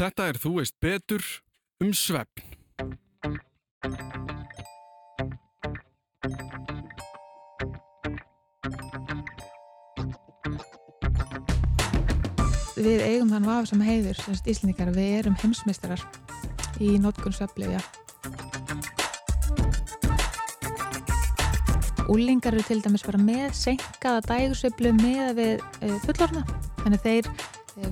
Þetta er Þú veist betur um svefn. Við eigum þann vafa sem heiður, semst Íslendingar, við erum heimsmeistarar í notkun svefnlefja. Úlingar eru til dæmis bara með senkaða dægursveiflu með við uh, fullorna. Þannig þeir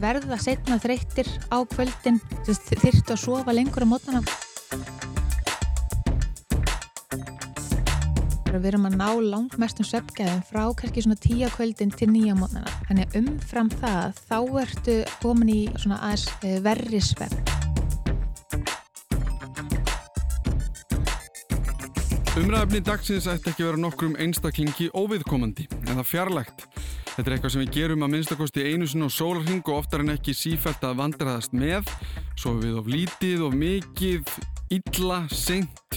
verða setna þreyttir á kvöldin, þyrtu að sofa lengur á mótnana. Við erum að ná langmestum sveppgæðum frá kannski svona tíu kvöldin til nýja mótnana. Þannig umfram það þá ertu komin í svona aðeins uh, verri svepp. Umræðafni dagsins ætti ekki vera nokkrum einstaklingi óviðkomandi, en það fjarlægt. Þetta er eitthvað sem við gerum að minnstakosti einu sinna á sólarhing og oftar en ekki sífælt að vandraðast með, svo við of lítið og mikið, illa, seint,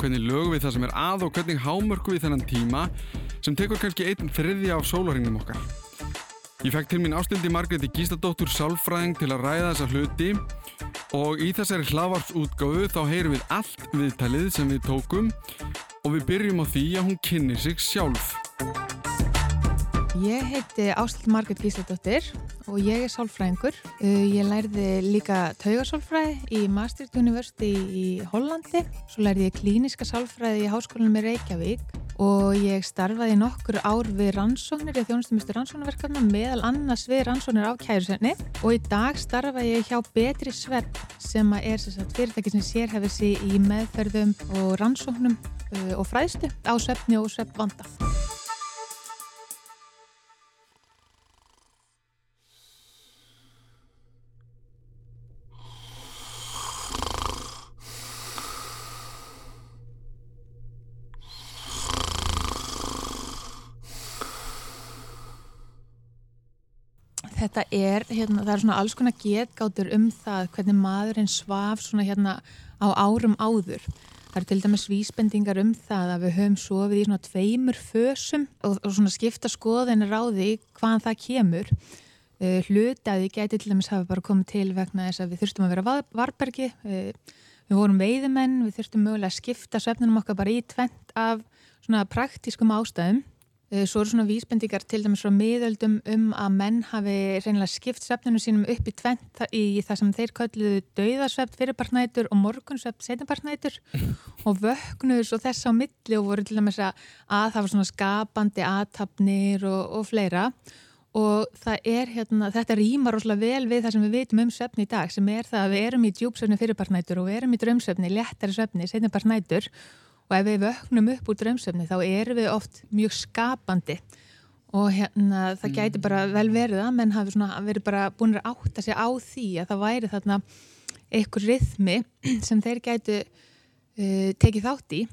hvernig lögum við það sem er að og hvernig hámörku við þennan tíma sem tekur kannski einn þriðja af sólarhingum okkar. Ég fekk til mín ástildi Margreti Gístadóttur sálfræðing til að ræða þessa hluti og í þessari hlavarpsútgáfu þá heyrum við allt viðtalið sem við tókum og við byrjum á því að hún kynni sig sjálf. Ég heiti Ástild Margret Gísladóttir og ég er sálfræðingur. Uh, ég lærði líka taugarsálfræði í Maastricht University í Hollandi. Svo lærði ég klíniska sálfræði í Háskólanum í Reykjavík og ég starfaði nokkur ár við rannsóknir, ég þjónustumistu rannsóknarverkefna meðal annars við rannsóknir á kærusenni og í dag starfa ég hjá Betri Svepp sem er sagt, fyrirtæki sem sérhefið sér í meðferðum og rannsóknum uh, og fræðstu á sveppni og sveppvanda. Þetta er, hérna, það er svona alls konar getgátur um það hvernig maðurinn svaf svona hérna á árum áður. Það eru til dæmis vísbendingar um það að við höfum sofið í svona tveimur fösum og, og svona skipta skoðinir á því hvaðan það kemur. Uh, hlutaði geti til dæmis hafa bara komið til vegna þess að við þurftum að vera varbergi, uh, við vorum veiðimenn, við þurftum mögulega að skipta svefnunum okkar bara í tvent af svona praktískum ástæðum Eh, svo eru svona vísbendingar til dæmis frá miðöldum um að menn hafi reynilega skipt svefninu sínum upp í tvent í það sem þeir kölluðu dauðarsvept fyrirpartnætur og morgunsvept setjapartnætur og vögnuður svo þess á milli og voru til dæmis að að það var svona skapandi aðtapnir og, og fleira. Og það er hérna, þetta rýmar rosalega vel við það sem við vitum um svefni í dag sem er það að við erum í djúpsvefni fyrirpartnætur og við erum í drömsvefni, léttari svefni, setjapartnætur og ef við vöknum upp úr drömsöfni þá erum við oft mjög skapandi. Og hérna það mm. gæti bara vel verið að menn hafi svona verið bara búin að átta sig á því að það væri þarna einhver rithmi sem þeir gætu uh, tekið þátt í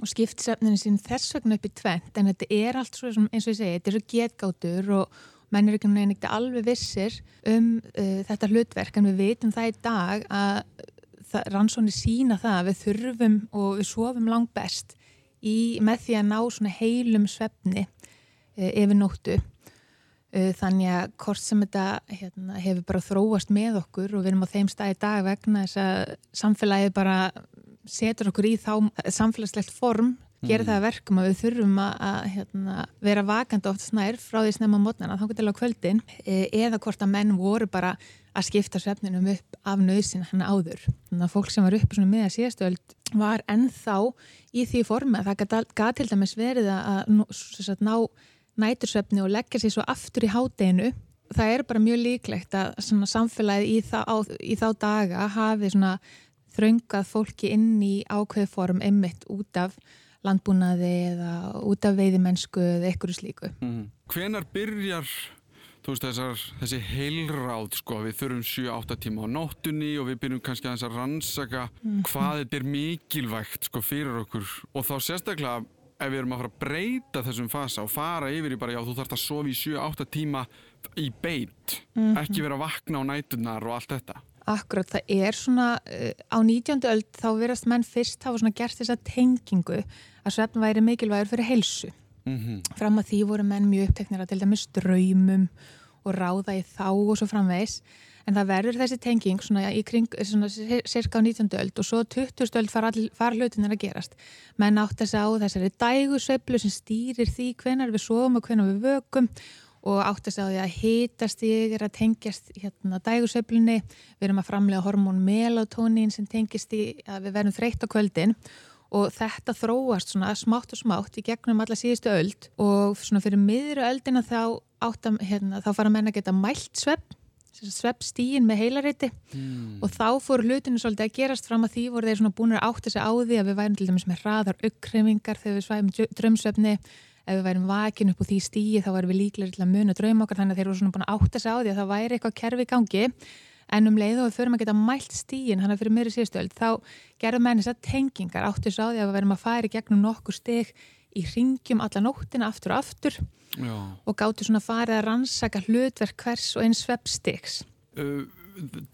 og skipt sefninu sín þess vegna upp í tvent en þetta er allt svo eins og ég segi, þetta eru getgátur og menn er ekki alveg vissir um uh, þetta hlutverk. En við veitum það í dag að rannsóni sína það að við þurfum og við sofum langt best í, með því að ná svona heilum svefni e, yfir nóttu. E, þannig að hvort sem þetta hérna, hefur bara þróast með okkur og við erum á þeim stað í dag vegna þess að samfélagið bara setur okkur í þá samfélagslegt form gera það verkum að við þurfum að, hérna, vera vakandi oft snær frá því snemma mótnana þá getur það á kvöldin e, eða hvort að menn voru bara að skipta svefninum upp af nöðsin hann áður. Þannig að fólk sem var uppi með að síðastöld var ennþá í því formi að það gæti til dæmis verið að ná nætursvefni og leggja sér svo aftur í hádeginu. Það er bara mjög líklegt að samfélagið í, í þá daga hafi þröngað fólki inn í ákveð form einmitt út af landbúnaði eða út af veiðimennsku eða eitthvað slíku. Mm. Hvenar byrjar veist þessar, þessi heilráð sko, við þurfum 7-8 tíma á nóttunni og við byrjum kannski að, að rannsaka mm. hvað þetta er mikilvægt sko fyrir okkur og þá sérstaklega ef við erum að fara að breyta þessum fasa og fara yfir í bara já þú þarfst að sofa í 7-8 tíma í beit mm. ekki vera að vakna á nætunar og allt þetta Akkurat, það er svona uh, á 19. öld þá verðast menn fyrst hafa svona gert þessa tengingu að svefn væri mikilvægur fyrir heilsu Mm -hmm. Fram að því voru menn mjög uppteknir að til dæmis draumum og ráða í þá og svo framvegs. en það verður þessi tenging svona í kring svona cirka á 19. öld og svo 20. öld fara, fara hlutinir að gerast menn átt að segja á þessari dægusveiflu sem stýrir því hvenar við sofum og hvenar við vökum og átt að segja á því að hitast ég er að tengjast hérna dægusveiflunni við erum að framlega hormón melatonín sem tengist í að við verðum þreytt á kvöldin. Og þetta þróast svona smátt og smátt í gegnum alla síðustu öld. Og svona fyrir miðru öldina þá, áttam, hérna, þá fara menna að geta mælt svepp svepp stíin með heilariti. Mm. og þá fór hlutinu svolítið að gerast fram að því voru þeir svona búin að átta sig á því að við værum til dæmis með hraðar uppkrefingar þegar við svæfum drömsvefni ef við værum vakin upp úr því stíi þá værum við líklega til að muna dröym okkar þannig að þeir voru svona búin að átta sig á því að það væri eitthvað kerfi í gangi en um leið og við förum að geta mælt stíin hann að fyrir meiri síðustöld þá gerðum menn þess að tengingar áttu svo á því að við verðum að færi gegnum nokkur steg í ringjum alla nóttina aftur og aftur Já. og gáttu svona farið að rannsaka hlutverk hvers og eins sveppstiks uh,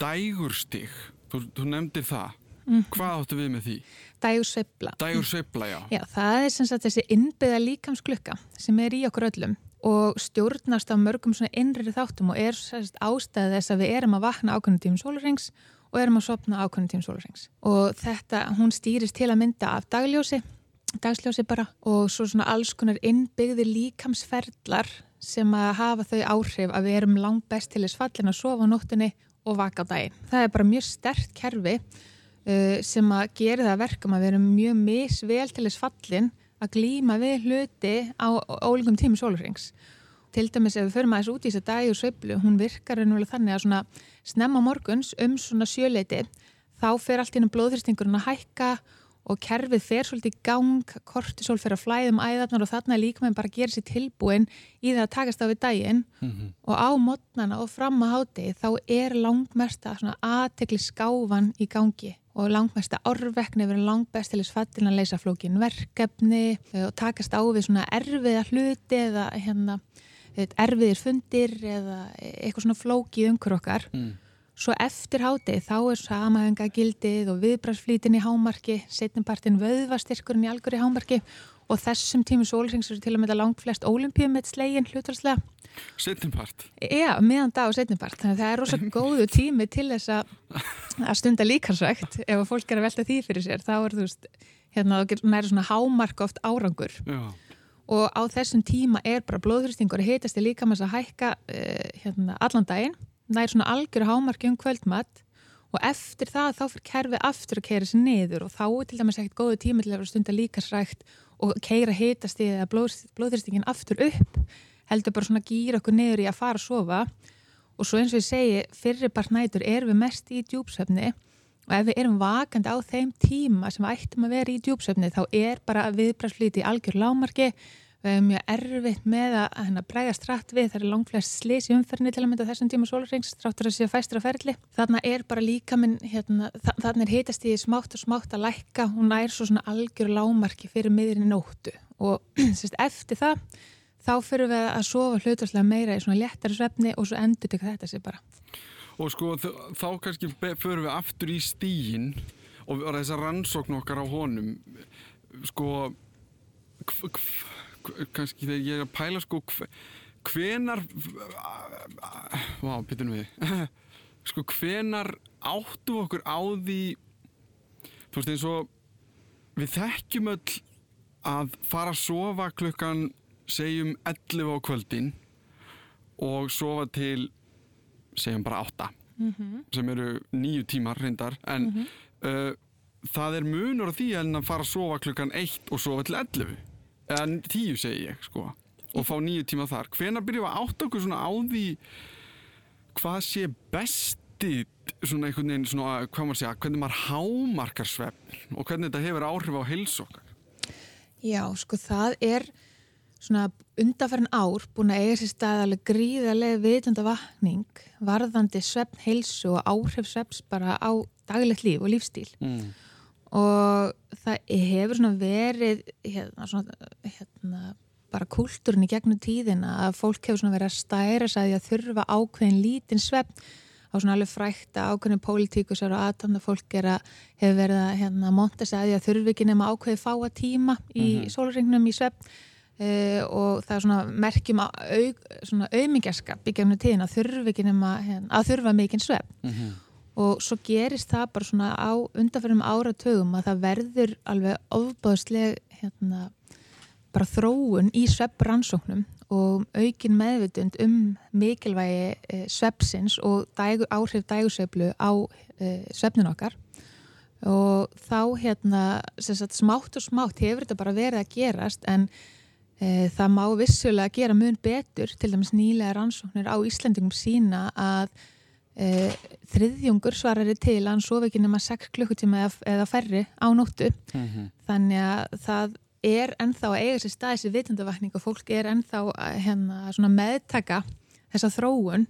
Dægurstig þú, þú nefndir það mm. hvað áttu við með því? Dægursveipla Dægursveipla, já. já Það er sem sagt þessi innbyða líkamsklukka sem er í okkur öllum og stjórnast af mörgum svona innri þáttum og er sérst ástæðið þess að við erum að vakna ákveðnum tímum sólurings og erum að sopna ákveðnum tímum sólurings og þetta, hún stýrist til að mynda af dagljósi, dagsljósi bara og svo svona alls konar innbyggði líkamsferðlar sem að hafa þau áhrif að við erum langt best til þess fallin að sofa á nóttunni og vaka á daginn. Það er bara mjög stert kerfi uh, sem að gera það verkum að erum mjög misvel til þess fallin að glýma við hluti á ólíkum tími sólurings. Til dæmis ef við förum aðeins út í þess að dagi og sveiblu, hún virkar ennúlega þannig að svona snemma morguns um svona sjöleiti þá fer allt ínum blóðþristingurinn að hækka og kerfið fer svolítið í gang, kortisol fer að flæðum æðarnar og þarna líka með bara að gera sér tilbúin í það að takast á við daginn mm -hmm. og á modnana og fram að háti þá er langmesta aðtekli skáfan í gangi og langmesta orðvekni verið langbest til þess fattin að leysa flókin verkefni eh, og takast á við svona erfiða hluti eða hérna, erfiðir fundir eða eitthvað svona flóki umhver okkar. Mm. Svo eftir hátið þá er samahengagildið og viðbransflítin í hámarki, setjumpartin vöðvastyrkurinn í algur í hámarki og þessum tímum sólrings eru til að mynda langt flest ólimpíum með slegin hlutvarslega. Setnimpart? Já, meðan dag og setnimpart. Þannig að það er rosalega góðu tími til þess að stunda líkarsvægt. Ef fólk er að velta því fyrir sér, þá er þú veist, hérna, það er svona hámark oft árangur. Já. Og á þessum tíma er bara blóðhristingur að hitast í líkamans að hækka uh, hérna, allan daginn. Það er svona algjör hámarki um kvöldmatt og eftir það þá fyrir kerfið aftur að keira sér niður og þá er til dæmis ekkert góðu tími til að stunda líkarsvægt og keira hitast í að blóð, blóðhristingin aftur upp heldur bara svona gýra okkur niður í að fara að sofa. Og svo eins og ég segi fyrirbart nætur erum við mest í djúpsöfni og ef við erum vakandi á þeim tíma sem við ættum að vera í djúpsöfni þá er bara viðbrastflíti í algjör lámarki við erum mjög erfitt með að hérna, bregast rætt við, það er langflest slis í umferðinni til að mynda þessum tíma sólurrings stráttur að séu fæstra ferli. Þarna er bara líka minn, hérna, þarna er hitast í smátt og smátt að lækka, hún er svo svona algjör lámarki fyrir miðurinn nóttu og sérst, eftir það þá fyrir við að sofa hlutarslega meira í svona léttari svefni og svo endur þetta sér bara. Og sko þá kannski fyrir við aftur í stígin og þessar rannsókn okkar á honum sko kannski þegar ég er að pæla sko hvenar vá, bitur við sko hvenar áttu okkur á því þú veist eins og við þekkjum öll að fara að sofa klukkan segjum 11 á kvöldin og sofa til segjum bara 8 mm -hmm. sem eru nýju tímar reyndar en mm -hmm. uh, það er munur á því en að fara að sofa klukkan 1 og sofa til 11 eða 10 segi ég sko. Og fá nýju tíma þar. Hvena byrjum að átta okkur svona á því hvað sé besti svona einhvern veginn svona hvað maður segja, hvernig maður hámarkar svefn og hvernig þetta hefur áhrif á heilsokkar Já, sko það er svona undarfærin ár búin að eiga sér staðalega gríðarlega vitunda vakning varðandi svefn heilsu og áhrif svefns bara á daglegt líf og lífstíl mm. Og það hefur svona verið hérna, svona, hérna bara kúltúrin í gegnum tíðina að fólk hefur svona verið að stæra sæði að þurfa ákveðin lítinn svefn á svona alveg frækta ákveðin pólitíkusar og aðtána fólk er að hefur verið að hérna, monta sæði að þurfi ekki nema ákveði fáa tíma í mm -hmm. sólringnum í svefn uh, og það er svona merkjum au, svona auðmingjaskap í gefnu tíðin að þurfa ekki nema hérna, að þurfa mikinn svepp mm -hmm. Og svo gerist það bara svona á undanferðum áratögum að það verður alveg ofbáðsleg hérna bara þróun í sveppransóknum og aukin meðvitund um mikilvægi e, sveppsins og dægu, áhrif dægursveiflu á e, svefnin okkar. Og þá hérna sagt, smátt og smátt hefur þetta bara verið að gerast en e, það má vissulega gera mun betur til dæmis nýlega rannsóknir á Íslandingum sína að e, þriðjungur svarari til að hann sofi ekki nema 6 klukkutíma eða, eða færri á nóttu mm -hmm. þannig að það er ennþá að eiga sér stað þessi vitundavakning og fólk er ennþá að hérna, meðtaka þessa þróun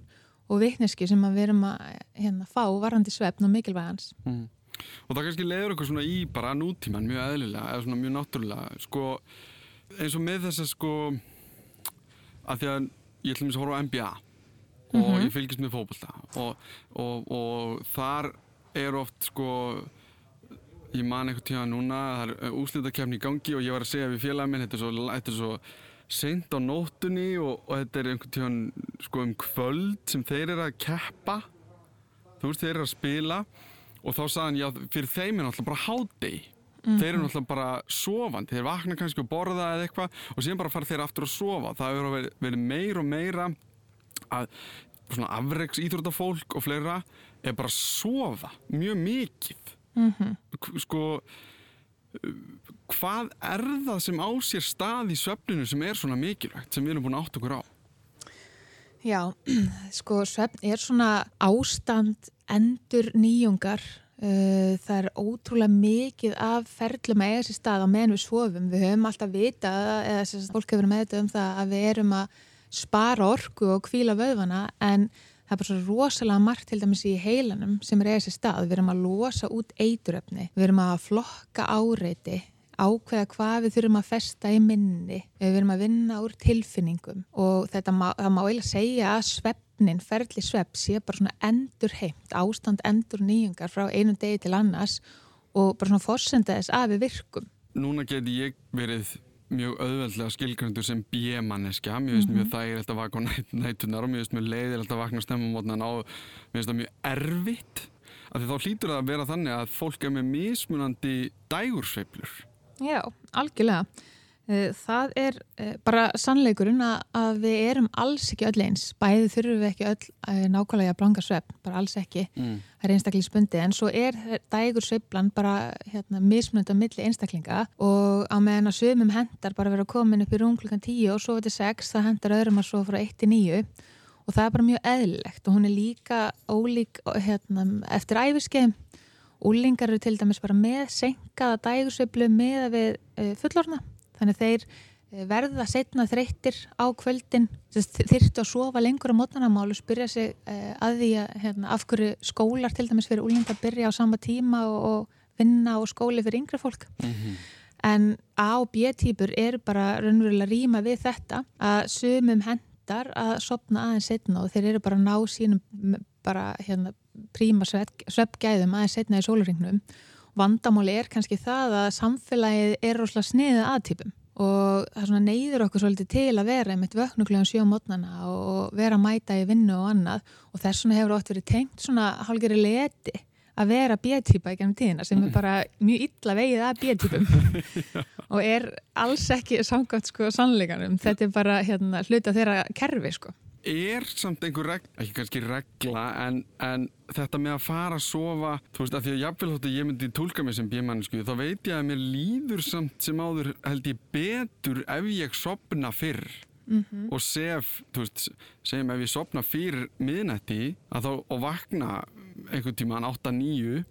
og vitneski sem við erum að hérna, fá varandi svefn og mikilvægans mm. Og það kannski leiður okkur svona í bara nútíman mjög eðlilega eða svona mjög náttúrulega sko, eins og með þess að sko að því að ég ætlum að horfa á NBA og mm -hmm. ég fylgist með fókbalta og, og, og þar er oft sko ég man eitthvað tíma núna það er úslítakefni í gangi og ég var að segja við félagin minn, þetta er svo, þetta er svo seint á nótunni og, og þetta er einhvern tíma sko um kvöld sem þeir eru að keppa. Þú veist þeir eru að spila og þá sagðan já fyrir þeim er náttúrulega bara hádei mm -hmm. þeir eru náttúrulega bara sofandi. Þeir vakna kannski að borða eða eitthvað og síðan bara fara þeir aftur að sofa. Það hefur verið meir og meira að svona afreiks íþrótafólk og fleira er bara að sofa mjög mikið mm -hmm. sko hvað er það sem á sér stað í söfninu sem er svona mikilvægt sem við erum búin að átt okkur á? Já, sko söfn er svona ástand endur nýjungar uh, það er ótrúlega mikið af ferlum að eiga sér stað á meðan við svofum við höfum alltaf vita eða fólk hefur með þetta um það að við erum að spara orku og kvíla vöðvana en það er bara svo rosalega margt til dæmis í heilanum sem er eða sér stað. Við erum að losa út eituröfni, við erum að flokka áreiti, ákveða hvað við þurfum að festa í minni, við erum að vinna úr tilfinningum og þetta má, má eiginlega segja að sveppnin, ferli svepp, sé bara svona endur heimt, ástand endur nýjungar frá einum degi til annars og bara svona fórsenda þess að við virkum. Núna geti ég verið mjög auðveldlega skilgrandur sem bjemanniska mér finnst mm -hmm. mjög þægilegt að vakna næt, nætunar og mér finnst mjög leiðilegt að vakna stemmumotnan og mér finnst það mjög erfitt. Af því þá hlýtur það að vera þannig að fólk er með mismunandi dægursveiplur Já, algjörlega það er eh, bara sannleikurinn að við erum alls ekki öll eins, bæði þurfum við ekki öll eh, nákvæmlega að blanga svepp, bara alls ekki. Mm. það er einstaklega spundi, en svo er dægur svepplan bara hérna, mismunandi á milli einstaklinga og á meðan að sömum hendar bara vera komin upp í rúm klukkan 10 og svo til 6, það hendar öðrum að svo frá 1 til 9 og það er bara mjög eðlilegt og hún er líka ólík hérna, eftir æfiskeið Úlingar eru til dæmis bara með senkaða dægursveiflu með við fullorna þannig þeir eh, verða setna þreyttir á kvöldin. Þyrtu að sofa lengur á mótnarnamálu spyrja sig uh, að því að hérna, af hverju skólar til dæmis fyrir úlinga að byrja á sama tíma og, og vinna og skóli fyrir yngre fólk. Mm -hmm. en A og B-týpur er bara raunverulega ríma við þetta að sumum hendar að sopna aðeins setna og þeir eru bara ná sínum bara hérna príma sveppgæðum aðeins setna í sólurringnum vandamáli er kannski það að samfélagið er rosalega sniðið aðtypum og það neyður okkur svolítið til að vera einmitt vöknuglegan sjó mótnana og vera að mæta í vinnu og annað. Og þess svona hefur ótt verið tengt svona hálgeri leti að vera bjöðtýpa í gennum tíðina sem er bara mjög illa vegið að bjöðtýpum og er alls ekki samkvæmt sko sannleikanum. Þetta er bara hérna hluta þeirra kerfi sko er samt einhver regla, ekki kannski regla en, en þetta með að fara að sofa þú veist að því að jáfnvel þóttu ég myndi tólka mig sem bímannsku þá veit ég að mér líður samt sem áður held ég betur ef ég sopna fyrr mm -hmm. og sef, þú veist, segjum ef ég sopna fyrr miðnætti að þá og vakna einhvern tíman 8-9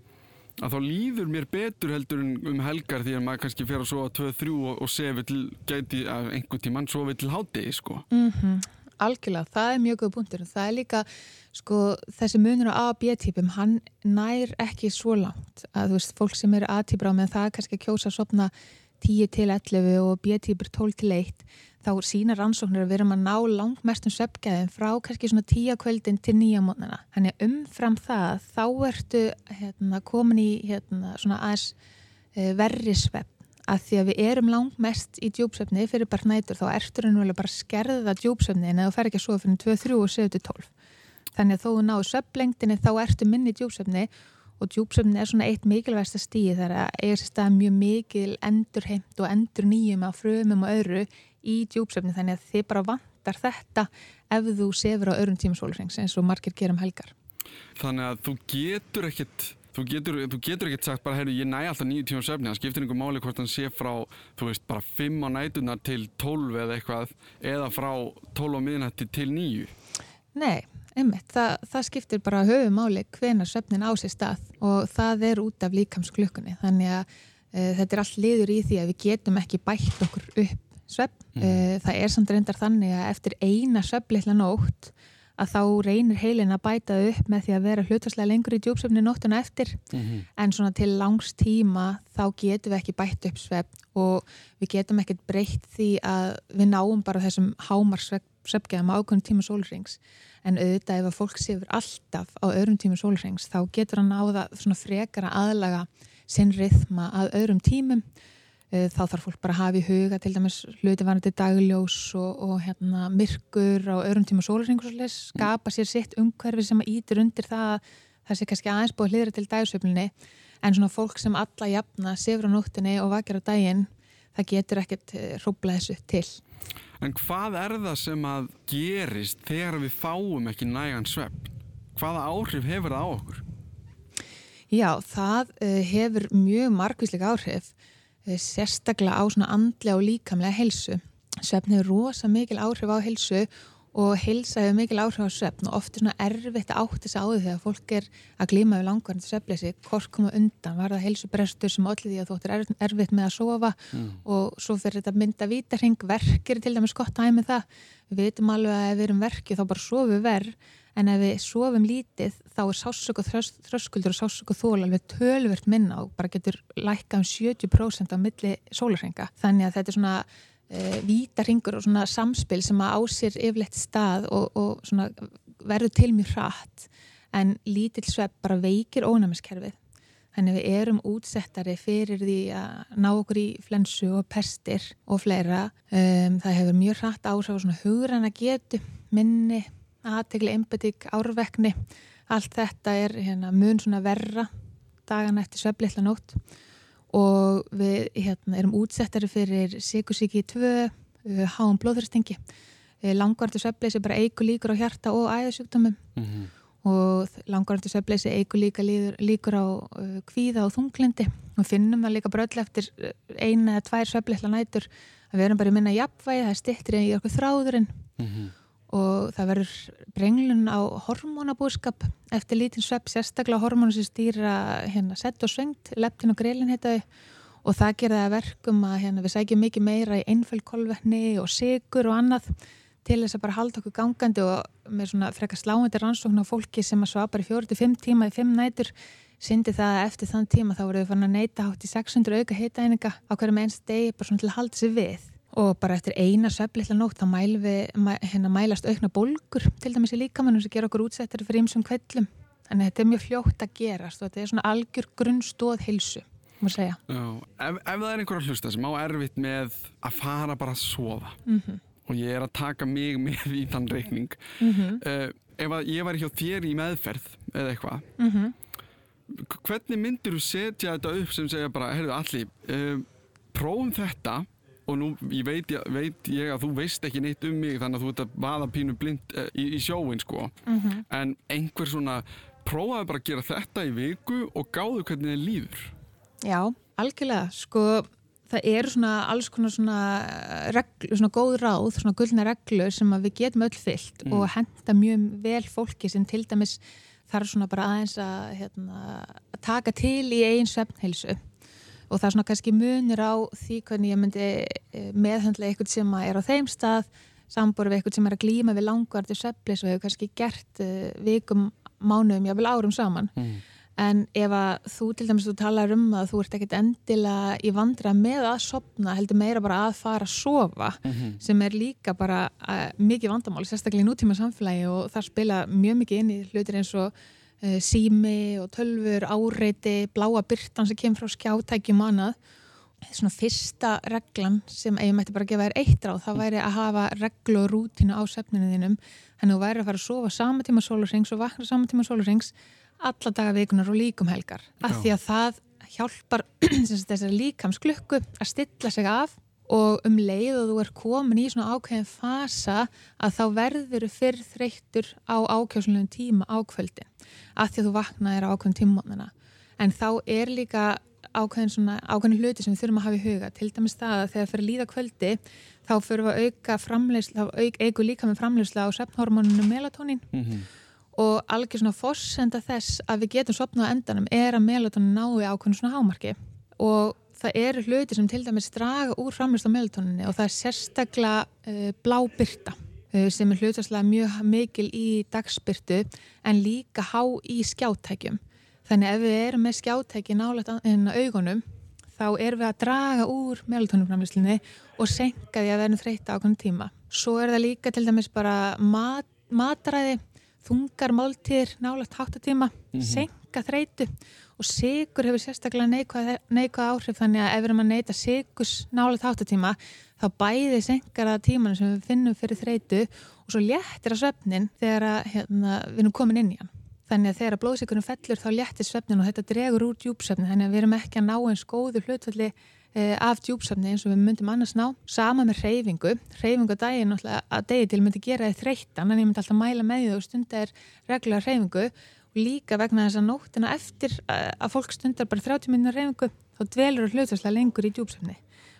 að þá líður mér betur heldur um helgar því að maður kannski fer að sofa 2-3 og, og sefi til, gæti einhvern tíman sofi til hátegi sko mm -hmm. Algjörlega, það er mjög góð punktur. Og það er líka, sko, þessi munur á A og B-típum, hann nær ekki svo langt. Að þú veist, fólk sem eru A-típur á með það kannski kjósa að sopna 10 til 11 og B-típur 12 til 1 þá sína rannsóknir að við erum að ná langt mestum sveppgæðin frá kannski svona 10 kvöldin til 9 mótnana. Þannig umfram það þá ertu hérna, komin í hérna, svona aðeins e, verri svepp að því að við erum langt mest í djúpsefni fyrir bara nætur þá ertur henni bara skerða djúpsefni en það fer ekki að sofa fyrir 2-3 og 7-12 þannig að þó þú náðu söplengdini þá ertu minni djúpsefni og djúpsefni er svona eitt mikilvægsta stíð þar að eiga sér stað mjög mikil endurheimt og endur nýjum á frumum og öðru í djúpsefni þannig að þið bara vantar þetta ef þú sefur á öðrum tímasólurings eins og margir gerum helgar. Þannig að þú getur ekkert Þú getur, þú getur ekkert sagt bara, heyrðu, ég næ alltaf nýju tíma söfni, það skiptir einhver máli hvort hann sé frá, þú veist, bara 5 á nætunar til 12 eða eitthvað, eða frá 12 á miðnætti til nýju. Nei, einmitt, það, það skiptir bara höfumáli hvena söfnin á sér stað og það er út af líkamsklukkunni, þannig að e, þetta er allt liður í því að við getum ekki bætt okkur upp söfn. Mm. E, það er samt reyndar þannig að eftir eina söfnleikla nótt að þá reynir heilin að bæta upp með því að vera hlutastlega lengur í djúpsöfni nóttuna eftir. Mm -hmm. en svona til langs tíma þá getum við ekki bætt upp svefn og við getum ekkert breytt því að við náum bara þessum hámar svefngeðum ákveðum tíma sólrings en auðvitað ef að fólk séfur alltaf á öðrum tíma sólrings þá getur hann náða svona frekara aðlaga sinn rithma að öðrum tímum þá þarf fólk bara að hafa í huga til dæmis hlutivarandi dagljós og, og hérna, myrkur á öðrum tíma sólarhengur skapa sér sitt umhverfi sem ítir undir það að það sé kannski aðeins búið hlýðra til dagsöflinni en svona fólk sem alla jafna sefur á nóttinni og vakir á daginn það getur ekkert hrópla þessu til En hvað er það sem að gerist þegar við fáum ekki nægan svepp? Hvaða áhrif hefur það á okkur? Já, það uh, hefur mjög margvísleika áhrif Eh, sérstaklega á svona andlega og líkamlega helsu. Svefn hefur rosa mikil áhrif á helsu og helsa hefur mikil áhrif á svefn og oft er svona erfitt að átti þess að áður þegar fólk er að glíma við langvarandi svefnleysi, hvort koma undan, var það helsubrestur sem allir því að þú ættir erfitt með að sofa mm. og svo fyrir þetta mynda vítarhing, verkir til dæmis gott aðeins með það, við veitum alveg að ef við erum verkið þá bara sofum verð en ef við sofum lítið þá er sásök og þröskuldur og sásök og þól alveg tölvert minna og bara getur lækka um 70% á milli sólarhenga. Þannig að þetta er svona e, vítarhingur og svona samspil sem að ásýr yfirleitt stað og, og verður til mjög hratt en lítill svepp bara veikir ónæmiskerfið. Þannig við erum útsettari fyrir því að ná okkur í flensu og pestir og fleira. Um, það hefur mjög hratt áhrif á svona hugrann að getu minni aðtegli, embetík, árvekni. Allt þetta er hérna, mun svona verra dagan eftir söfliðla nótt. Og við hérna, erum útsettari fyrir sikursíki 2 uh, háum blóðhörstingi uh, langvartu söfleysi bara eigu líkur á hjarta og æðasjúkdömmum mm -hmm. og langvartu söfleysi eigu líka líkur, líkur á uh, kvíða og þunglindi og finnum það líka bröll eftir uh, eina eða tvær söfliðla nætur. Að við erum bara að minna jafnvægi, það er stittri í okkur þráðurinn. Mm -hmm og það verður brenglun á hormónabúskap eftir lítinn svepp, sérstaklega hormónu sem stýra hérna sett og svengt, leptin og greilin heitaði og það gerða verkum að hérna, við sækjum mikið meira í einföldkolvetni og sigur og annað til þess að bara halda okkur gangandi og með svona frekar sláandi rannsókn á fólki sem að svapar í fjóri til fimm tíma í fimm nætur syndi það að eftir þann tíma þá voru við fann að neyta hátt í 600 auka heitæninga á hverjum einst degi bara svona til að halda sig við og bara eftir eina söflitla nótt þá mæl við, hérna mælast aukna bólgur til dæmis í líkamannum sem ger okkur útsettar fyrir ymsum kvellum en þetta er mjög fljótt að gerast og þetta er svona algjör grunnstóð hilsu Já, ef, ef það er einhverja hlusta sem á erfitt með að fara bara að sofa mm -hmm. og ég er að taka mig með í þann reikning mm -hmm. uh, ef ég var hjá þér í meðferð eða eitthvað mm -hmm. hvernig myndir þú setja þetta upp sem segja bara, heyrðu allir uh, prófum þetta og nú ég veit, ég veit ég að þú veist ekki neitt um mig þannig að þú ert að vaða pínu blind uh, í, í sjóin sko mm -hmm. en einhver svona prófaði bara að gera þetta í viku og gáðu hvernig þið líður Já, algjörlega sko það eru svona alls konar svona reglu, svona góð ráð, svona gullna reglur sem við getum öll fyllt mm. og henda mjög vel fólki sem til dæmis þarf svona bara aðeins að, hérna, að taka til í einn svefnheilsu og það er svona kannski munir á því hvernig ég myndi eh, meðhandla eitthvað sem er á þeim stað sambor við eitthvað sem er að glýma við langvartir söflis og hefur kannski gert uh, vikum, mánuðum, jáfnvel árum saman mm. en ef að þú til dæmis þú talar um að þú ert ekkit endilega í vandra með að sopna heldur meira bara að fara að sofa mm -hmm. sem er líka bara uh, mikið vandamál, sérstaklega í nútíma samfélagi og það spila mjög mikið inn í hlutir eins og sími og tölfur, áreiti, bláa byrtan sem kemur frá skjátækjum annað. Svona fyrsta reglan sem ég mætti bara gefa þér eitt ráð, það væri að hafa reglu og rútinu á svefninu þínum. Þannig að þú væri að fara að sofa sama tíma sólurings og vakna sama tíma sólurings alla daga vikunar og líkum helgar. Af því að það hjálpar þessari líkamsklukku að stilla sig af og um leið og þú er komin í svona ákveðin fasa að þá verður fyrr þreyttur á ákjóðslega tíma ákvöldin að því að þú vaknaðir á ákveðin tímónana en þá er líka ákveðin, svona, ákveðin hluti sem við þurfum að hafa í huga. Til dæmis það að þegar fyrir líða kvöldi þá fyrir við að auka framleysla, þá auk, eigu líka með framleysla á svefnhormoninu melatonin mm -hmm. og algjör svona fórsenda þess að við getum sopnað endanum er að melatonin nái ákveðin svona hámarki. Og það eru hluti sem til dæmis draga úr framleysla melatoninni og það er sérstaklega uh, blábyrta uh, sem er hlutastlega mjög mikil í dagsbyrtu en líka há í skjáttækjum Þannig ef við erum með skjátæki nálega en augunum þá erum við að draga úr melatoninframlýslinni og senka því að verðum þreytta á konum tíma. Svo er það líka til dæmis bara mat, matræði, þungar máltýr nálega táttatíma, mm -hmm. senka þreytu og sigur hefur sérstaklega neikvæð, neikvæð áhrif þannig að ef við erum að neyta sigurs nálega táttatíma þá bæði senkar það tímanu sem við finnum fyrir þreytu og svo léttir að söfnin þegar að, hérna, við erum komin inn í hann. Þannig að þegar blóðsikunum fellur þá léttir svefnin og þetta dregur úr djúpsvefni þannig að við erum ekki að ná eins góðu hlutvalli eh, af djúpsvefni eins og við myndum annars ná. Sama með reyfingu. Reyfingu að daginn að degi til myndi gera þið þreyttan en ég myndi alltaf mæla með því og stundar reglulega reyfingu líka vegna þess að nóttina eftir eh, að fólk stundar bara 30 minnur reyfingu þá dvelur hlutvalslega lengur í djúpsvefni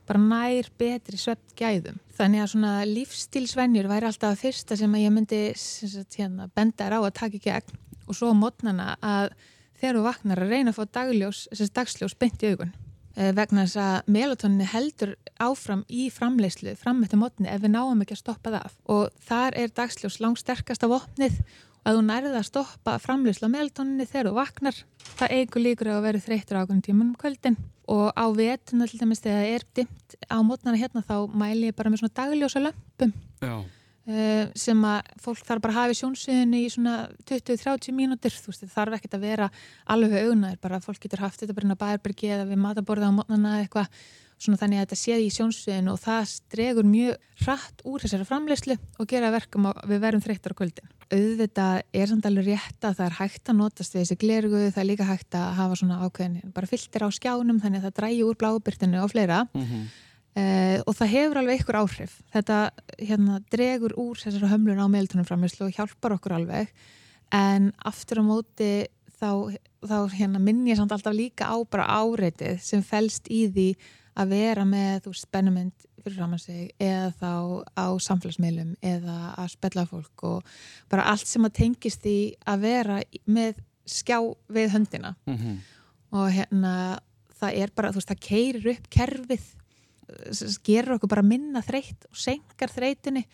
bara nær betri svept gæðum. Þannig að svona lífstílsvenjur væri alltaf að fyrsta sem að ég myndi sagt, hérna, benda þér á að taka í gegn. Og svo mótnana að þegar þú vaknar að reyna að fá dagljós, dagsljós beint í augun eh, vegna þess að melatoninni heldur áfram í framleyslu fram með þetta mótni ef við náum ekki að stoppa það og þar er dagsljós langt sterkast af opnið að þú nærða að stoppa framleyslu á melatoninni þegar þú vaknar. Það eigur líkur að vera þreytur ákveðin tíman um kvöldin. Og á vetuna til dæmis þegar það er dimt á mótnana hérna þá mæli ég bara með svona dagljósa lömpum Uh, sem að fólk þarf bara að hafa í sjónsviðinu í svona 20-30 mínútur. Þú veist, það þarf ekkert að vera alveg augunar, bara fólk getur haft þetta bara inn á bærbyrgi eða við mataborða á mótnana eða eitthvað, svona þannig að þetta séð í sjónsviðinu og það stregur mjög rætt úr þessari framleyslu og gera verkum að við verum þreyttar á kvöldin. Auðvitað er samt alveg rétt að það er hægt að notast við þessi glergu, það er líka hægt að hafa svona ákveðin, bara filter á skjánum þannig að það drægi úr blábyrtinu og fleira. Mm -hmm. Uh, og það hefur alveg ykkur áhrif. Þetta hérna, dregur úr þessari hömlun á meiltunumframherslu og hjálpar okkur alveg. En aftur á móti þá, þá hérna, minn ég samt alltaf líka á bara áreitið sem fælst í því að vera með spennumynd fyrir fram að sig eða þá á samfélagsmeilum eða að spella fólk og bara allt sem að tengist því að vera með skjá við höndina mm -hmm. og hérna það er bara, þú veist, það keirir upp kerfið gerur okkur bara minna þreytt og senkar þreytinni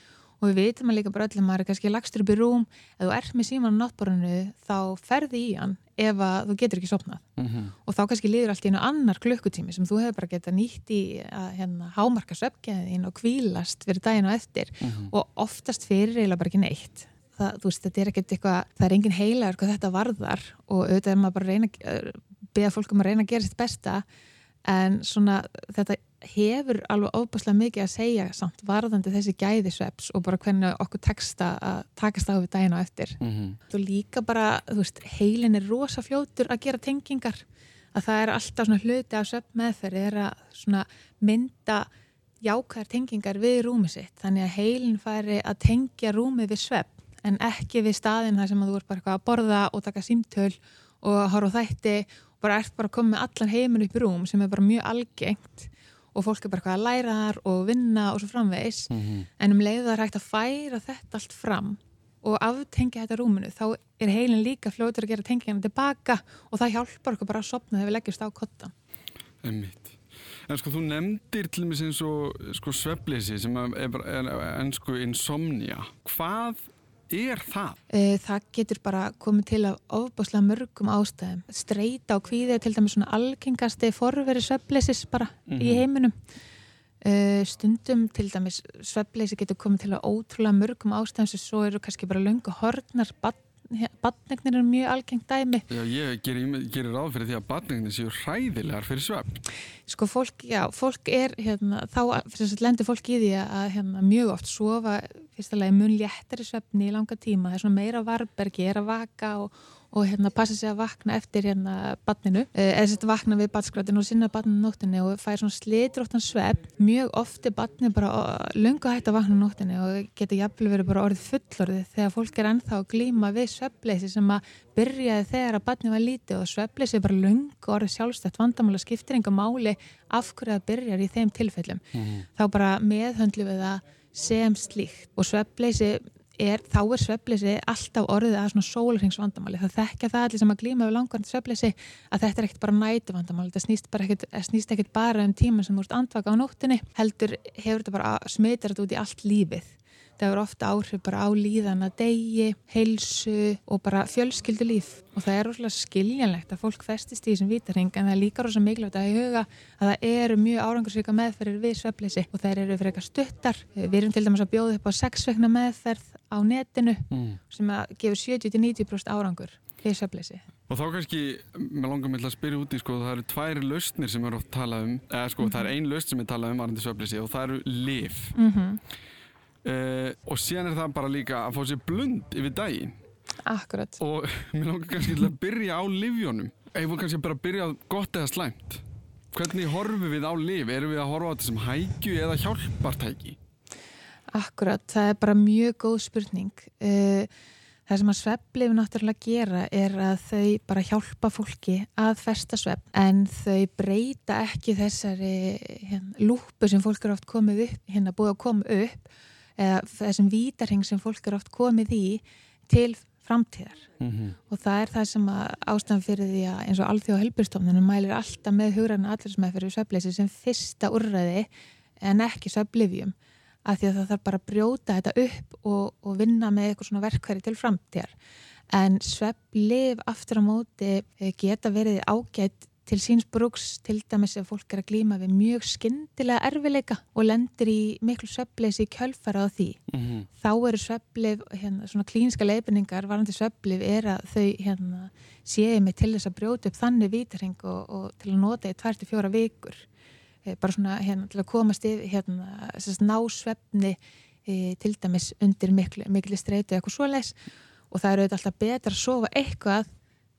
og við veitum að líka bara öllum að maður er kannski lagstur upp í rúm. Ef þú ert með síman á náttborinu þá ferði í hann ef að þú getur ekki sopnað mm -hmm. og þá kannski liður allt í einu annar klukkutími sem þú hefur bara getað nýtt í að hérna, hámarka söpgeðin og kvílast fyrir daginn og eftir. Mm -hmm. og oftast fyrir eiginlega bara ekki neitt. Það, veist, þetta er ekkert eitthvað, það er engin heilaður hvað þetta varðar. Og auðvitað er maður bara að reyna beða fólk um að reyna að gera sitt besta. En svona þetta hefur alveg óbúslega mikið að segja samt varðandi þessi gæðisveps og bara hvernig okkur teksta að takast á við daginn og eftir. Mm -hmm. þú líka bara, þú veist, heilin er rosa fljótur að gera tengingar. Að það er alltaf svona hluti af svepp meðferð er að svona mynda jákvæðar tengingar við rúmið sitt. Þannig að heilin færi að tengja rúmið við svepp en ekki við staðin þar sem að þú ert bara eitthvað að borða og taka símtöl og horfa þætti. Og bara ert bara að koma með allan heiminn upp í rúm sem er bara mjög algengt og fólk er bara hvað að læra þar og vinna og svo framvegs mm -hmm. en um leið það er hægt að færa þetta allt fram og aftengja þetta rúminu þá er heilin líka fljóður að gera tengingina tilbaka og það hjálpar okkur bara að sopna þegar við leggjast á kotta Emmitt En sko þú nefndir til og með eins og sko sveppleysi sem er, er, er ennsku insomnia. Hvað er það? Eh, það getur bara komið til að ofbáslega mörgum ástæðum. Streita og kvíði er til dæmis svona algengasti forveri sveppleysis bara mm -hmm. í mhm. heiminum. Eh, stundum til dæmis sveppleysi getur komið til að ótrúlega mörgum ástæðum sem svo eru kannski bara löngu hortnar badnegnir er mjög algengt dæmi. Já, ég gerir, gerir ráð fyrir því að badnegnir séu hræðilegar fyrir svefn. Sko fólk, já, fólk er, hérna, þá lendir fólk í því að hérna, mjög oft sofa, fyrstulega, mun léttari svefni í langa tíma. Það er svona meira varbergi, er að vaka og og hérna passa sig að vakna eftir hérna badninu, eh, eða sett vakna við badskrætinu og sinna badninu nóttinu og færa svona slitróttan svepp. Mjög ofti badni bara lunga hægt að vakna nóttinu og geta jafnvel verið bara orðið fullorðið þegar fólk er ennþá að glýma við sveppleysi sem að byrjaði þegar að badni var lítið og sveppleysi er bara lunga orðið sjálfstætt vandamála skiptir enga máli af hverju það byrjar í þeim tilfellum. Mm -hmm. Þá bara meðhöndlu við það sem slíkt og sveppleysi er, þá er svefleysi alltaf orðið að svona sólringsvandamáli það þekkja það allir sem að glíma við langvarandi svefleysi að þetta er ekkert bara nætu vandamáli það snýst, ekkit, snýst ekkert bara um tíma sem þú ert andvaka á nóttinni heldur hefur þetta bara smitir þetta út í allt lífið það hefur ofta áhrif bara á líðan að degi, heilsu og bara fjölskyldu líf og það er rosalega skiljanlegt að fólk festist í þessum vítarhing en það er líka rosalega mikilvægt að huga að það eru mjög árangursvika meðferðir við svefleysi og það eru fyrir eitthvað stuttar við erum til dæmis að bjóða upp á sexvekna meðferð á netinu mm. sem að gefur 70-90% árangur við svefleysi Og þá kannski, mér langar með að spyrja úti, sko, það eru tværi lausnir sem er oft talað um, eða sko, mm -hmm. það er mhm. ein lausn sem er talað um varandi svefleysi og það eru liv. Mm -hmm. Uh, og síðan er það bara líka að fá sér blund yfir daginn. Akkurat. Og mér langar kannski til að byrja á livjónum eða kannski bara byrja gott eða slæmt? Hvernig horfum við á liv erum við að horfa á þetta sem hægju eða hjálpartæki? Akkurat, það er bara mjög góð spurning. Uh, það sem að svepplifin náttúrulega gera er að þau bara hjálpa fólki að festa svepp en þau breyta ekki þessari hérna, lúpu sem fólk eru oft komið upp hérna búið að koma upp eða þessum vítarheng sem fólk er oft komið í til framtíðar mm -hmm. og það er það sem ástæðan fyrir því að eins og alþjóð helbjörnstofnunum mælir alltaf með hugræna allirsmæð fyrir söfleysi sem fyrsta úrræði en ekki söflifjum af því að það þarf bara að brjóta þetta upp og, og vinna með eitthvað svona verkværi til framtíðar en söflif aftur á móti eh, geta verið ágætt til síns brúks til dæmis ef fólk er að glýma við mjög skindilega erfileika og lendir í miklu söfleysi kjölfara á því. Mm -hmm. Þá eru söflif, hérna, svona klínska leifinningar varandi söflif er að þau hérna, séu mig til þess að brjóta upp þannig vítarheng og, og til að nota í tværti fjóra vikur. E, bara svona hérna, til að komast yfir hérna, ná svefni e, til dæmis undir miklu, miklu streytu eitthvað svo leis og það eru alltaf betra að sofa eitthvað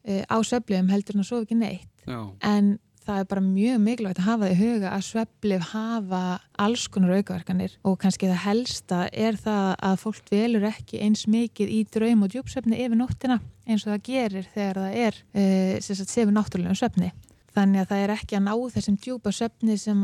e, á söflifum heldur en að sofa ekki neitt. Já. en það er bara mjög mikilvægt að hafa það í huga að svepplif hafa alls konar aukaverkanir og kannski það helsta er það að fólk velur ekki eins mikið í draum og djúpsvefni yfir nóttina eins og það gerir þegar það er e, sefur náttúrulega svefni. Þannig að það er ekki að ná þessum djúpa svefni sem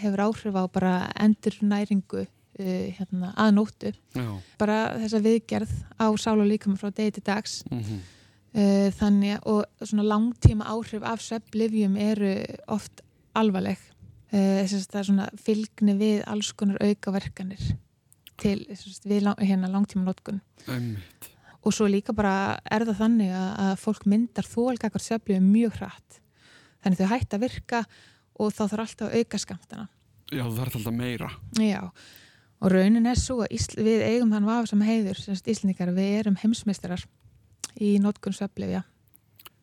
hefur áhrif á bara endur næringu e, hérna, að nóttu. Já. bara þessa viðgerð á sál og líkama frá degi til dags. Mm -hmm Eh, þannig og svona langtíma áhrif af svepplifjum eru oft alvarleg. Eh, það er svona fylgni við alls konar aukaverkanir til við hérna langtíma notkun og svo líka bara er það þannig að, að fólk myndar þólgakar svepplifjum mjög hratt. Þannig þau hægt að virka og þá þarf alltaf að auka skamtana Já þú þarf alltaf meira. Já. Og raunin er svo að Ísl, við eigum þann vafa sem heiður Íslendikar, við erum heimsmeistarar í nótkunn sveflifja.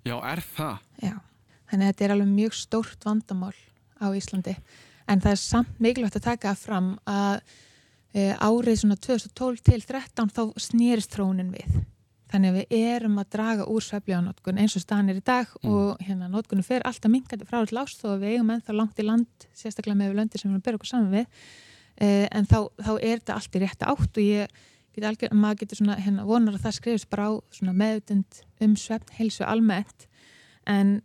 Já, er það? Já, þannig að þetta er alveg mjög stórt vandamál á Íslandi en það er samt mikilvægt að taka fram að e, árið svona 2012 til 2013 þá snýrist trónin við. Þannig að við erum að draga úr sveflíðanótkun eins og stanir í dag mm. og hérna nótkunum fer alltaf minkandi frá til ást og við eigum ennþá langt í land, sérstaklega með löndir sem við erum að byrja okkur saman við eh, en þá, þá er þetta allt í rétt átt og ég algjör, maður getur svona, hérna, vonar að það skrifist bara á meðutund um svefn, heilsu almennt en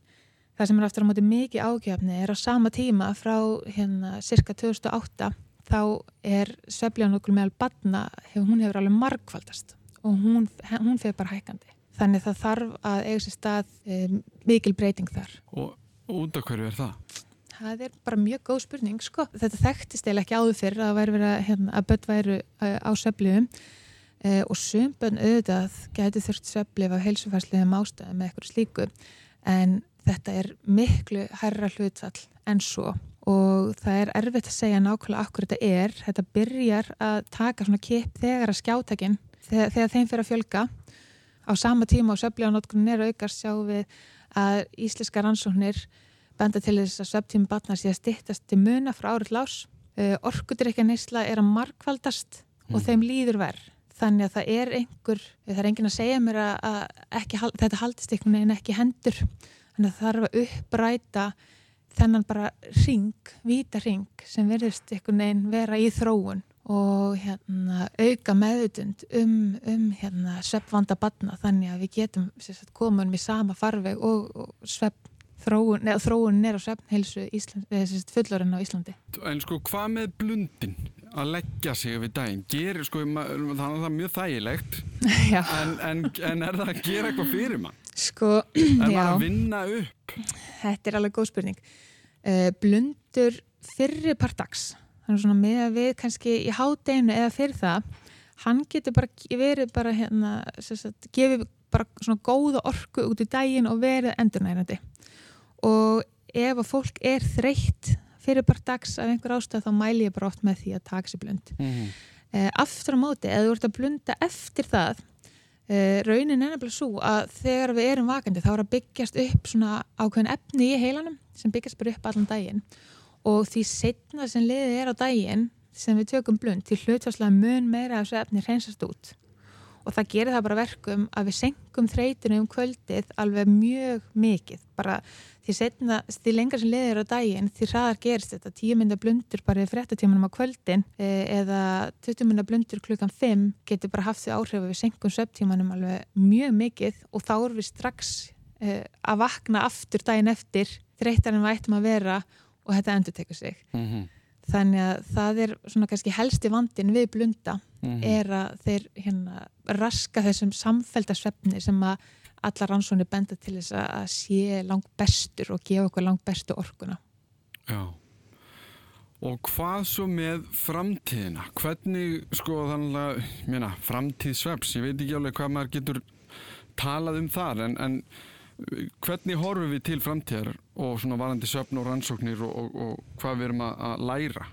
það sem er aftur á móti mikið ágjöfni er á sama tíma frá hérna cirka 2008 þá er svefljan okkur meðal badna, hún hefur alveg margfaldast og hún, hún fyrir bara hækandi. Þannig það þarf að eiga sér stað um, mikil breyting þar. Og út af hverju er það? Það er bara mjög góð spurning, sko. Þetta þekktist eða ekki áður fyrir að, hérna, að börn væru uh, á söfliðum uh, og sömbönn auðvitað getur þurft söflið af heilsufærsliðum ástæðum með eitthvað slíku en þetta er miklu herra hlutfall en svo og það er erfitt að segja nákvæmlega akkur þetta er. Þetta byrjar að taka svona kip þegar að skjátakin, þegar, þegar þeim fyrir að fjölga á sama tíma og söflíðanótkunn er aukast sjáum við að íslenska rannsóknir benda til þess að söftími batnar sé að stittast til muna frá árið lás. Uh, Orkudrykja neysla er að markvaldast mm. og þeim líður verð. Þannig að það er einhver, það er engin að segja mér að ekki, þetta haldist einhvern veginn ekki hendur. Þannig að það þarf að uppræta þennan bara ring, vita ring sem verðist einhvern veginn vera í þróun og hérna, auka meðutund um, um hérna, sveppvanda batna þannig að við getum komunum í sama farveg og, og svepp þróun, neða, þróun er á sveppnheilsu fullorinn á Íslandi. En sko hvað með blundin að leggja sig við daginn? Gerir sko, þannig að það er mjög þægilegt en, en, en er það að gera eitthvað fyrir mann? Sko. Er maður að vinna upp? Þetta er alveg góð spurning. Uh, blundur fyrri part dags þannig svona með að við kannski í hádeginu eða fyrir það hann getur bara verið bara hérna sagt, gefið bara svona góða orku út í daginn og verið endurnærandi og ef að fólk er þreytt fyrir bara dags af einhver ástæð þá mæli ég bara oft með því að taka sér blund. Mm -hmm. eh, aftur á móti, ef þú ert að blunda eftir það eh, raunin er nefnilega svo að þegar við erum vakandi þá er að byggjast upp svona ákveðin efni í heilanum sem byggjast bara upp allan daginn. Og því setna sem liðið er á daginn sem við tökum blund til hlutvarslega mun meira að þessu efni reynsast út og það gerir það bara verkum að við senkum þreytunum um kvöldið alveg mjög mikið. Bara því setna, því lengar sem liðir á daginn því hraðar gerist þetta, tíu mynda blundur bara í fréttatímanum á kvöldin eh, eða 20 mynda blundur klukkan 5 getur bara haft því áhrif að við senkum söptímanum alveg mjög mikið og þá erum við strax eh, að vakna aftur daginn eftir þreytarinn við ættum að vera og þetta endur tekur sig. Mm -hmm. Þannig að það er svona kannski helsti vandin við blunda mm -hmm. er að þeir hérna raska þessum samfeldarsvefni sem að allar rannsóni benda til þess að sé langt bestur og gefa okkur langt bestu orkuna Já Og hvað svo með framtíðina? Hvernig, sko þannig að, ména, framtíð sveps, ég veit ekki alveg hvað maður getur talað um þar, en, en hvernig horfum við til framtíðar og svona varandi söfn og rannsóknir og, og, og hvað við erum að, læra?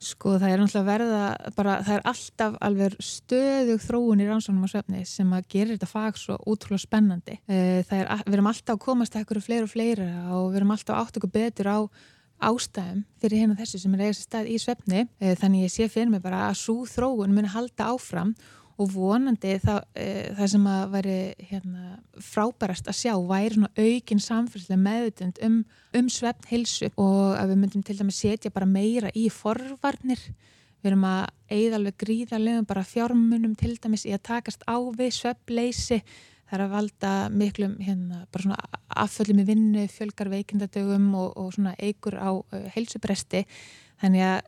Sko það er náttúrulega verða bara, það er alltaf alveg stöðug þróun í rannsóknum og söfni sem að gera þetta fag svo útrúlega spennandi. Eh, það er, við erum alltaf að komast ekkur og fleira og fleira og við erum alltaf átt okkur betur á ástæðum fyrir hérna þessu sem er eigast stað í svefni eh, þannig ég sé fyrir mig bara að svo þróun muni halda áfram og vonandi það, e, það sem að veri hérna, frábærast að sjá væri svona aukin samfélagslega meðutund um, um svefn hilsu og að við myndum til dæmis setja bara meira í forvarnir. Við erum að eigða alveg gríðarlega bara fjármunum til dæmis í að takast á við svefnleysi. Það er að valda miklum hérna, afföllum í vinnu, fjölgar veikindadögum og, og eigur á uh, heilsubresti Þannig að,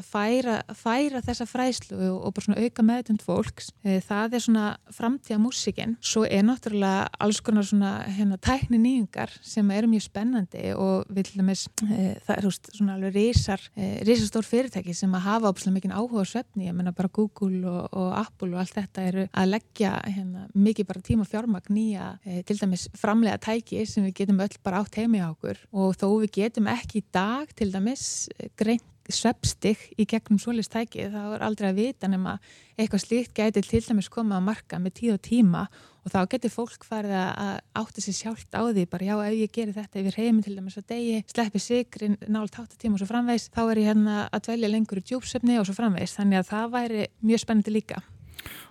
að færa, færa þessa fræslu og, bara svona auka meðtund fólks, e, það er svona framtíða músikinn. Svo er náttúrulega alls konar svona hérna, tækni nýjungar sem eru mjög spennandi og við til dæmis, e, það er svona alveg risar, e, risastór fyrirtæki sem að hafa óbúslega mikið áhuga svefni, ég menna bara Google og, og Apple og allt þetta eru að leggja hérna, mikið bara tíma fjármagn nýja e, til dæmis framlega tæki sem við getum öll bara átt heimi á okkur og þó við getum ekki í dag til dæmis greint sveppstig í gegnum solistæki þá er aldrei að vita nema eitthvað slíkt gæti til dæmis koma að marka með tíð og tíma og þá getur fólk farið að átta sér sjálft á því bara já ef ég gerir þetta ég reymi til dæmis að degi sleppi sigrin nált 8 tíma og svo framvegs þá er ég hérna að dvelja lengur í djúpsöfni og svo framvegs þannig að það væri mjög spennandi líka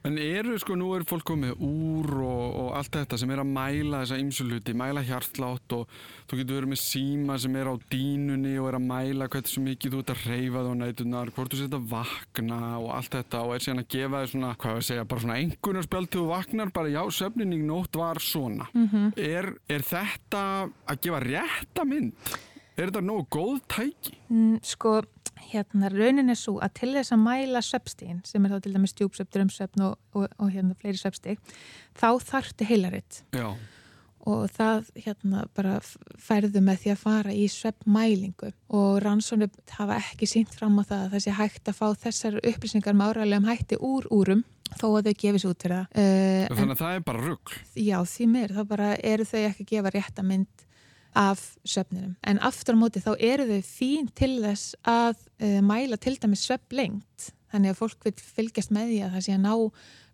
En eru sko, nú er fólk komið úr og, og allt þetta sem er að mæla þessa ymsuluti, mæla hjartlátt og þú getur verið með síma sem er á dínunni og er að mæla hversu mikið þú ert að reyfa þá nætunar, hvort þú setja að vakna og allt þetta og er síðan að gefa þig svona, hvað ég segja, bara svona engunarspjald til þú vaknar, bara já, söfninning nótt var svona. Mm -hmm. er, er þetta að gefa rétta mynd? Er þetta nógu góð tæki? Mm, sko, hérna raunin er svo að til þess að mæla sveppstíðin sem er þá til dæmis stjúpsvepp, drömsvepp og, og, og hérna fleiri sveppstíð þá þarfti heilaritt og það hérna bara færðu með því að fara í sveppmælingu og rannsónu hafa ekki sínt fram á það að það sé hægt að fá þessar upplýsingar með áræðilegum hætti úr úrum þó að þau gefis út fyrir það. Uh, Þannig að en, það er bara rugg Já því mér, þá bara eru þau ekki að gefa rétta mynd af söfninum. En aftur á móti þá eru þau fín til þess að uh, mæla til dæmis söfnlengt. þannig að fólk vil fylgjast með því að það sé að ná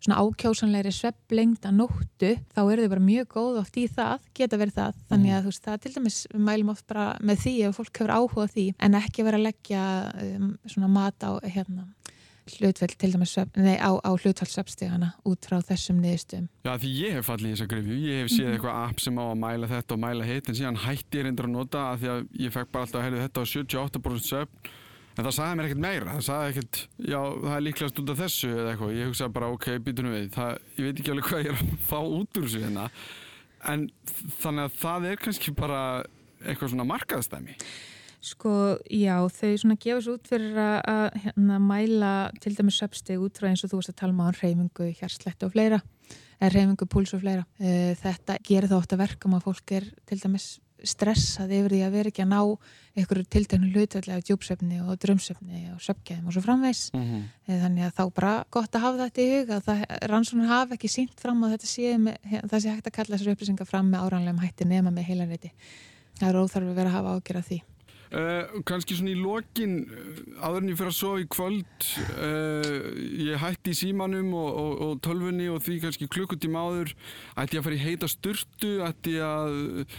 svona ákjásanleiri svepplengda nóttu, þá eru þau bara mjög góð oft í það, geta verið það þannig að þú veist, það til dæmis mælum oft bara með því ef fólk hefur áhuga því en ekki vera að leggja um, svona mat á hérna hlutfell til dæmis nei, á, á hlutfell svepstegana út frá þessum niðurstum. Já því ég hef fallið í þessa grifju, ég hef séð mm eitthvað app sem á að mæla þetta og mæla hitt en síðan hætti ég reyndur að nota að því að ég fekk bara alltaf að herðu þetta á 78% svepn en það sagði mér ekkert meira, það sagði ekkert já það er líklegast út af þessu eða eitthvað. Ég hugsaði bara ok, býtunum við. Það, ég veit ekki alveg hvað ég er að fá út úr þessu hérna. En þannig að það er kannski bara eitthvað svona markaðstæmi Sko, já, þau svona gefast út fyrir að hérna, mæla til dæmis söpsteg út frá eins og þú veist að tala um á reyfingu, hjarslætt og fleira, eða reyfingu, púls og fleira. Eh, þetta gerir þá ofta verkum að fólk er til dæmis stressað yfir því að vera ekki að ná einhverju tiltegnu hlutvellega djúpsöfni og drömsöfni og söpgæðum og svo framvegs. Mm -hmm. Þannig að þá bara gott að hafa þetta í huga að rannsónun hafa ekki sínt fram og þetta sé, með, það sé hægt að kalla þessar upplýsingar fram með áranlegum hætti nema með heilanreiti. Það er óþarf að vera að hafa ágjör að því. Uh, kannski svona í lokin eh, aðurinn ég fyrir að sofa í kvöld uh, ég hætti í símanum og, og, og tölfunni og því kannski klukkutíma áður ætti ég að fara í heita styrtu ætti ég að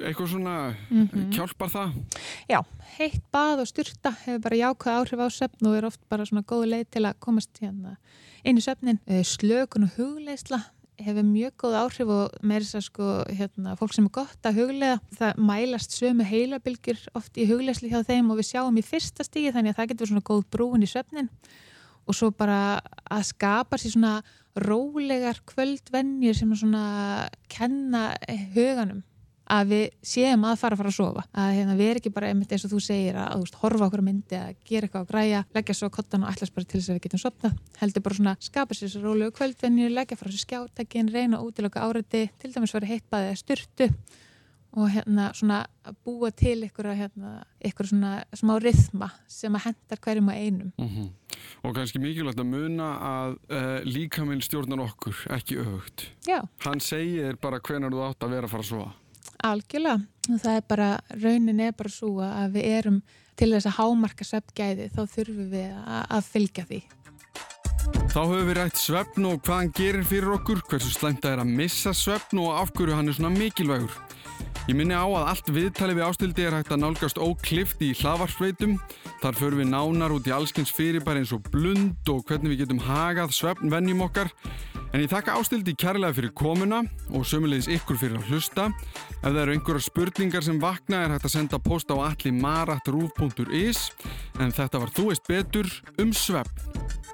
eitthvað svona mm -hmm. hjálpar það? Já, heitt bað og styrta hefur bara jákvæð áhrif á söfn og er oft bara svona góð leið til að komast hérna inn í söfnin slökun og hugleisla hefur mjög góð áhrif og með þess að sko hérna, fólk sem er gott að huglega það mælast sömu heilabilgjur oft í huglegsli hjá þeim og við sjáum í fyrsta stígi þannig að það getur svona góð brúin í söfnin og svo bara að skapa sér svona rólegar kvöldvennjur sem svona kenna huganum að við séum að fara að fara að sofa. Að hérna, við erum ekki bara einmitt eins og þú segir að, að veist, horfa okkur myndi að gera eitthvað að græja leggja svo kottan og ætlas bara til þess að við getum sopna heldur bara svona skapa sér svo rólegu kvöldvenni leggja frá sér skjátækin, reyna út til okkar áriði, til dæmis verið heittbaðið að styrtu og hérna svona búa til ykkur, hérna, ykkur svona smá rithma sem að hendar hverjum að einum. Mm -hmm. Og kannski mikilvægt að muna að uh, líkaminn stjórnar okkur, ekki auðvögt Hann segir bara hvenar þú átt að vera að fara að sofa Algjörlega, það er bara, raunin er bara svo að við erum til þess að hámarka sveppgæði þá þurfum við að, að fylgja því. Þá höfum við rætt sveppn og hvað hann gerir fyrir okkur, hversu slæmt það er að missa sveppn og af hverju hann er svona mikilvægur. Ég minni á að allt viðtali við ástildi er hægt að nálgast óklift í hlaðvarsveitum. Þar förum við nánar út í allskins fyrirbæri eins og blund og hvernig við getum hagað svefnvennjum okkar. En ég þakka ástildi kærlega fyrir komuna og sömulegis ykkur fyrir að hlusta. Ef það eru einhverja spurningar sem vakna er hægt að senda post á allimarat.ruf.is en þetta var Þú veist betur um svefn.